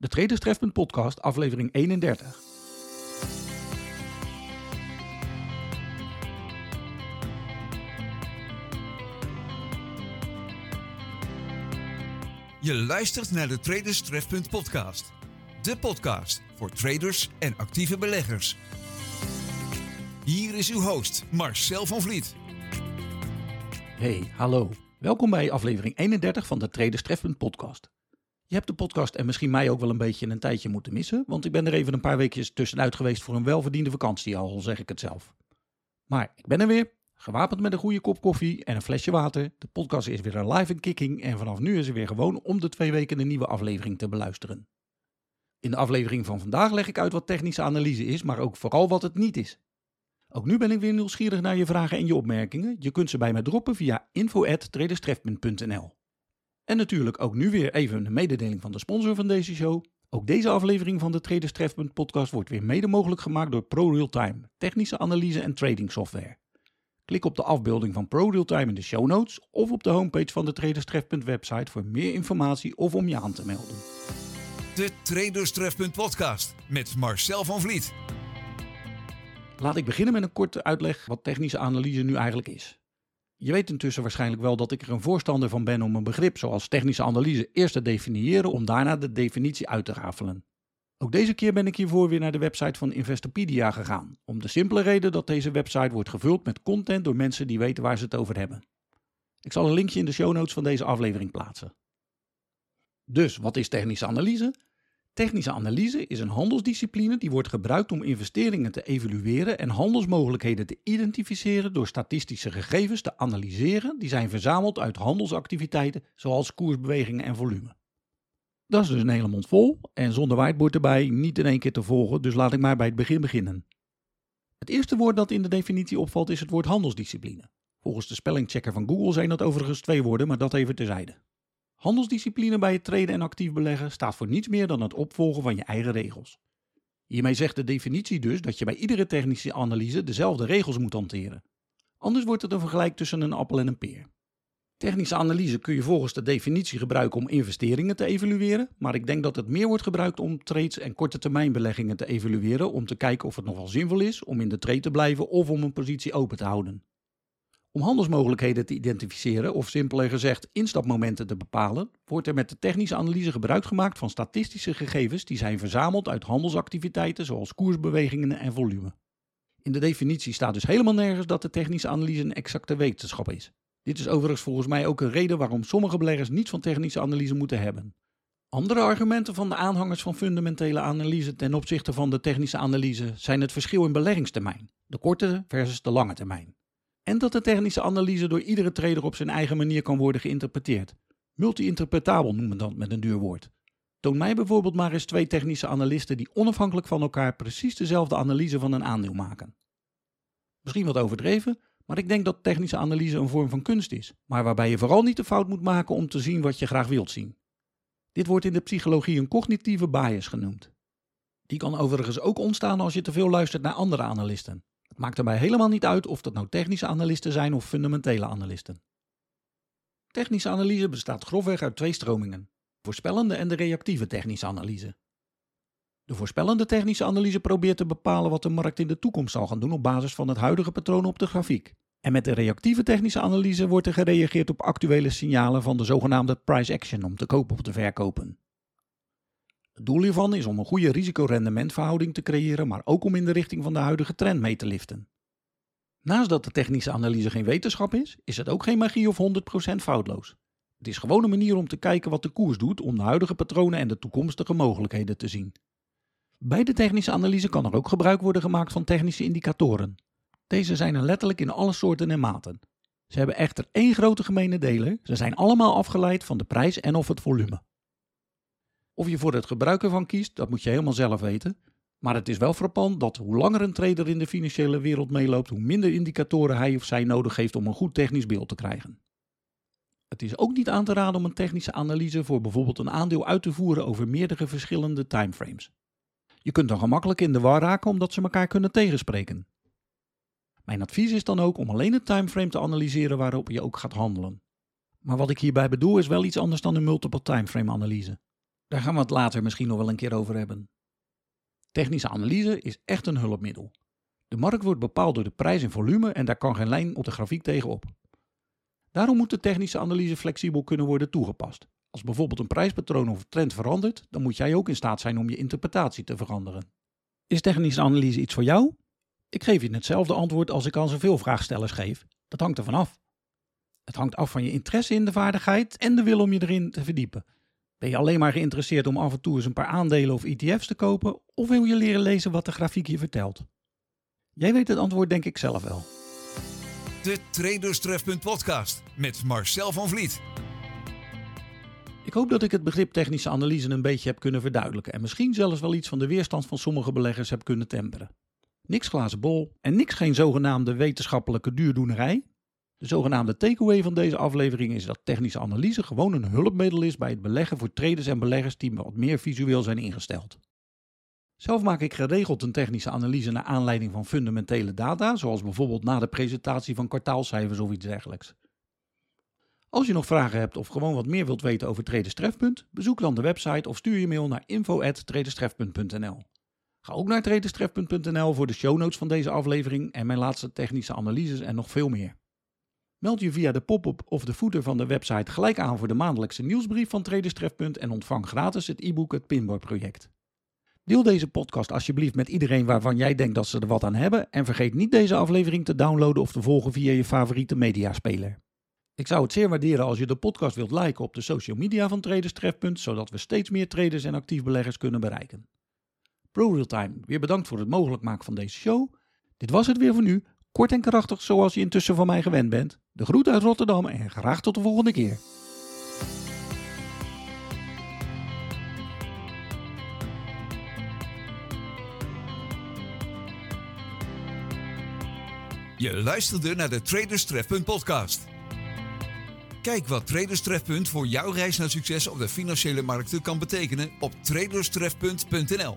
De Traders Trefpunt podcast, aflevering 31. Je luistert naar de Traders Trefpunt podcast. De podcast voor traders en actieve beleggers. Hier is uw host Marcel van Vliet. Hey, hallo. Welkom bij aflevering 31 van de Traders Trefpunt podcast. Je hebt de podcast en misschien mij ook wel een beetje een tijdje moeten missen, want ik ben er even een paar weekjes tussenuit geweest voor een welverdiende vakantie, al zeg ik het zelf. Maar ik ben er weer, gewapend met een goede kop koffie en een flesje water. De podcast is weer live en kicking en vanaf nu is er weer gewoon om de twee weken een nieuwe aflevering te beluisteren. In de aflevering van vandaag leg ik uit wat technische analyse is, maar ook vooral wat het niet is. Ook nu ben ik weer nieuwsgierig naar je vragen en je opmerkingen. Je kunt ze bij mij droppen via info.traderstrefpunt.nl. En natuurlijk ook nu weer even een mededeling van de sponsor van deze show. Ook deze aflevering van de Traders Trefpunt podcast wordt weer mede mogelijk gemaakt door ProRealTime, technische analyse en trading software. Klik op de afbeelding van ProRealTime in de show notes of op de homepage van de Traders Trefpunt website voor meer informatie of om je aan te melden. De Traders Trefpunt podcast met Marcel van Vliet. Laat ik beginnen met een korte uitleg wat technische analyse nu eigenlijk is. Je weet intussen waarschijnlijk wel dat ik er een voorstander van ben om een begrip zoals technische analyse eerst te definiëren om daarna de definitie uit te rafelen. Ook deze keer ben ik hiervoor weer naar de website van Investopedia gegaan, om de simpele reden dat deze website wordt gevuld met content door mensen die weten waar ze het over hebben. Ik zal een linkje in de show notes van deze aflevering plaatsen. Dus, wat is technische analyse? Technische analyse is een handelsdiscipline die wordt gebruikt om investeringen te evalueren en handelsmogelijkheden te identificeren door statistische gegevens te analyseren die zijn verzameld uit handelsactiviteiten zoals koersbewegingen en volume. Dat is dus een hele mond vol en zonder whiteboard erbij niet in één keer te volgen, dus laat ik maar bij het begin beginnen. Het eerste woord dat in de definitie opvalt is het woord handelsdiscipline. Volgens de spellingchecker van Google zijn dat overigens twee woorden, maar dat even terzijde. Handelsdiscipline bij het traden en actief beleggen staat voor niets meer dan het opvolgen van je eigen regels. Hiermee zegt de definitie dus dat je bij iedere technische analyse dezelfde regels moet hanteren. Anders wordt het een vergelijk tussen een appel en een peer. Technische analyse kun je volgens de definitie gebruiken om investeringen te evalueren, maar ik denk dat het meer wordt gebruikt om trades en korte termijn beleggingen te evalueren om te kijken of het nog wel zinvol is om in de trade te blijven of om een positie open te houden. Om handelsmogelijkheden te identificeren of simpeler gezegd instapmomenten te bepalen, wordt er met de technische analyse gebruik gemaakt van statistische gegevens die zijn verzameld uit handelsactiviteiten zoals koersbewegingen en volume. In de definitie staat dus helemaal nergens dat de technische analyse een exacte wetenschap is. Dit is overigens volgens mij ook een reden waarom sommige beleggers niets van technische analyse moeten hebben. Andere argumenten van de aanhangers van fundamentele analyse ten opzichte van de technische analyse zijn het verschil in beleggingstermijn, de korte versus de lange termijn. En dat de technische analyse door iedere trader op zijn eigen manier kan worden geïnterpreteerd. Multi-interpretabel noemen we dat met een duur woord. Toon mij bijvoorbeeld maar eens twee technische analisten die onafhankelijk van elkaar precies dezelfde analyse van een aandeel maken. Misschien wat overdreven, maar ik denk dat technische analyse een vorm van kunst is, maar waarbij je vooral niet de fout moet maken om te zien wat je graag wilt zien. Dit wordt in de psychologie een cognitieve bias genoemd. Die kan overigens ook ontstaan als je te veel luistert naar andere analisten. Maakt daarbij helemaal niet uit of dat nou technische analisten zijn of fundamentele analisten. Technische analyse bestaat grofweg uit twee stromingen: voorspellende en de reactieve technische analyse. De voorspellende technische analyse probeert te bepalen wat de markt in de toekomst zal gaan doen op basis van het huidige patroon op de grafiek. En met de reactieve technische analyse wordt er gereageerd op actuele signalen van de zogenaamde price action om te kopen of te verkopen. Doel hiervan is om een goede risicorendementverhouding te creëren, maar ook om in de richting van de huidige trend mee te liften. Naast dat de technische analyse geen wetenschap is, is het ook geen magie of 100% foutloos. Het is gewoon een manier om te kijken wat de koers doet om de huidige patronen en de toekomstige mogelijkheden te zien. Bij de technische analyse kan er ook gebruik worden gemaakt van technische indicatoren. Deze zijn er letterlijk in alle soorten en maten. Ze hebben echter één grote gemene deler: ze zijn allemaal afgeleid van de prijs en of het volume. Of je voor het gebruik ervan kiest, dat moet je helemaal zelf weten. Maar het is wel frappant dat hoe langer een trader in de financiële wereld meeloopt, hoe minder indicatoren hij of zij nodig heeft om een goed technisch beeld te krijgen. Het is ook niet aan te raden om een technische analyse voor bijvoorbeeld een aandeel uit te voeren over meerdere verschillende timeframes. Je kunt dan gemakkelijk in de war raken omdat ze elkaar kunnen tegenspreken. Mijn advies is dan ook om alleen het timeframe te analyseren waarop je ook gaat handelen. Maar wat ik hierbij bedoel is wel iets anders dan een multiple timeframe analyse. Daar gaan we het later misschien nog wel een keer over hebben. Technische analyse is echt een hulpmiddel. De markt wordt bepaald door de prijs en volume en daar kan geen lijn op de grafiek tegenop. Daarom moet de technische analyse flexibel kunnen worden toegepast. Als bijvoorbeeld een prijspatroon of trend verandert, dan moet jij ook in staat zijn om je interpretatie te veranderen. Is technische analyse iets voor jou? Ik geef je hetzelfde antwoord als ik aan zoveel vraagstellers geef. Dat hangt ervan af. Het hangt af van je interesse in de vaardigheid en de wil om je erin te verdiepen. Ben je alleen maar geïnteresseerd om af en toe eens een paar aandelen of ETF's te kopen, of wil je leren lezen wat de grafiek je vertelt? Jij weet het antwoord denk ik zelf wel. De Traderstrefpunt podcast met Marcel van Vliet. Ik hoop dat ik het begrip technische analyse een beetje heb kunnen verduidelijken en misschien zelfs wel iets van de weerstand van sommige beleggers heb kunnen temperen. Niks glazen bol en niks geen zogenaamde wetenschappelijke duurdoenerij. De zogenaamde takeaway van deze aflevering is dat technische analyse gewoon een hulpmiddel is bij het beleggen voor traders en beleggers die wat meer visueel zijn ingesteld. Zelf maak ik geregeld een technische analyse naar aanleiding van fundamentele data, zoals bijvoorbeeld na de presentatie van kwartaalcijfers of iets dergelijks. Als je nog vragen hebt of gewoon wat meer wilt weten over Traders Trefpunt, bezoek dan de website of stuur je mail naar info@traderstrefpunt.nl. Ga ook naar traderstrefpunt.nl voor de show notes van deze aflevering en mijn laatste technische analyses en nog veel meer. Meld je via de pop-up of de footer van de website gelijk aan voor de maandelijkse nieuwsbrief van Traders Trefpunt en ontvang gratis het e-book Het Pinboard Project. Deel deze podcast alsjeblieft met iedereen waarvan jij denkt dat ze er wat aan hebben en vergeet niet deze aflevering te downloaden of te volgen via je favoriete mediaspeler. Ik zou het zeer waarderen als je de podcast wilt liken op de social media van Traders Trefpunt, zodat we steeds meer traders en actief beleggers kunnen bereiken. ProRealTime, weer bedankt voor het mogelijk maken van deze show. Dit was het weer voor nu, kort en krachtig zoals je intussen van mij gewend bent. De groet uit Rotterdam en graag tot de volgende keer. Je luisterde naar de Traders Trefpunt podcast. Kijk wat Traders Trefpunt voor jouw reis naar succes op de financiële markten kan betekenen op traderstrefpunt.nl.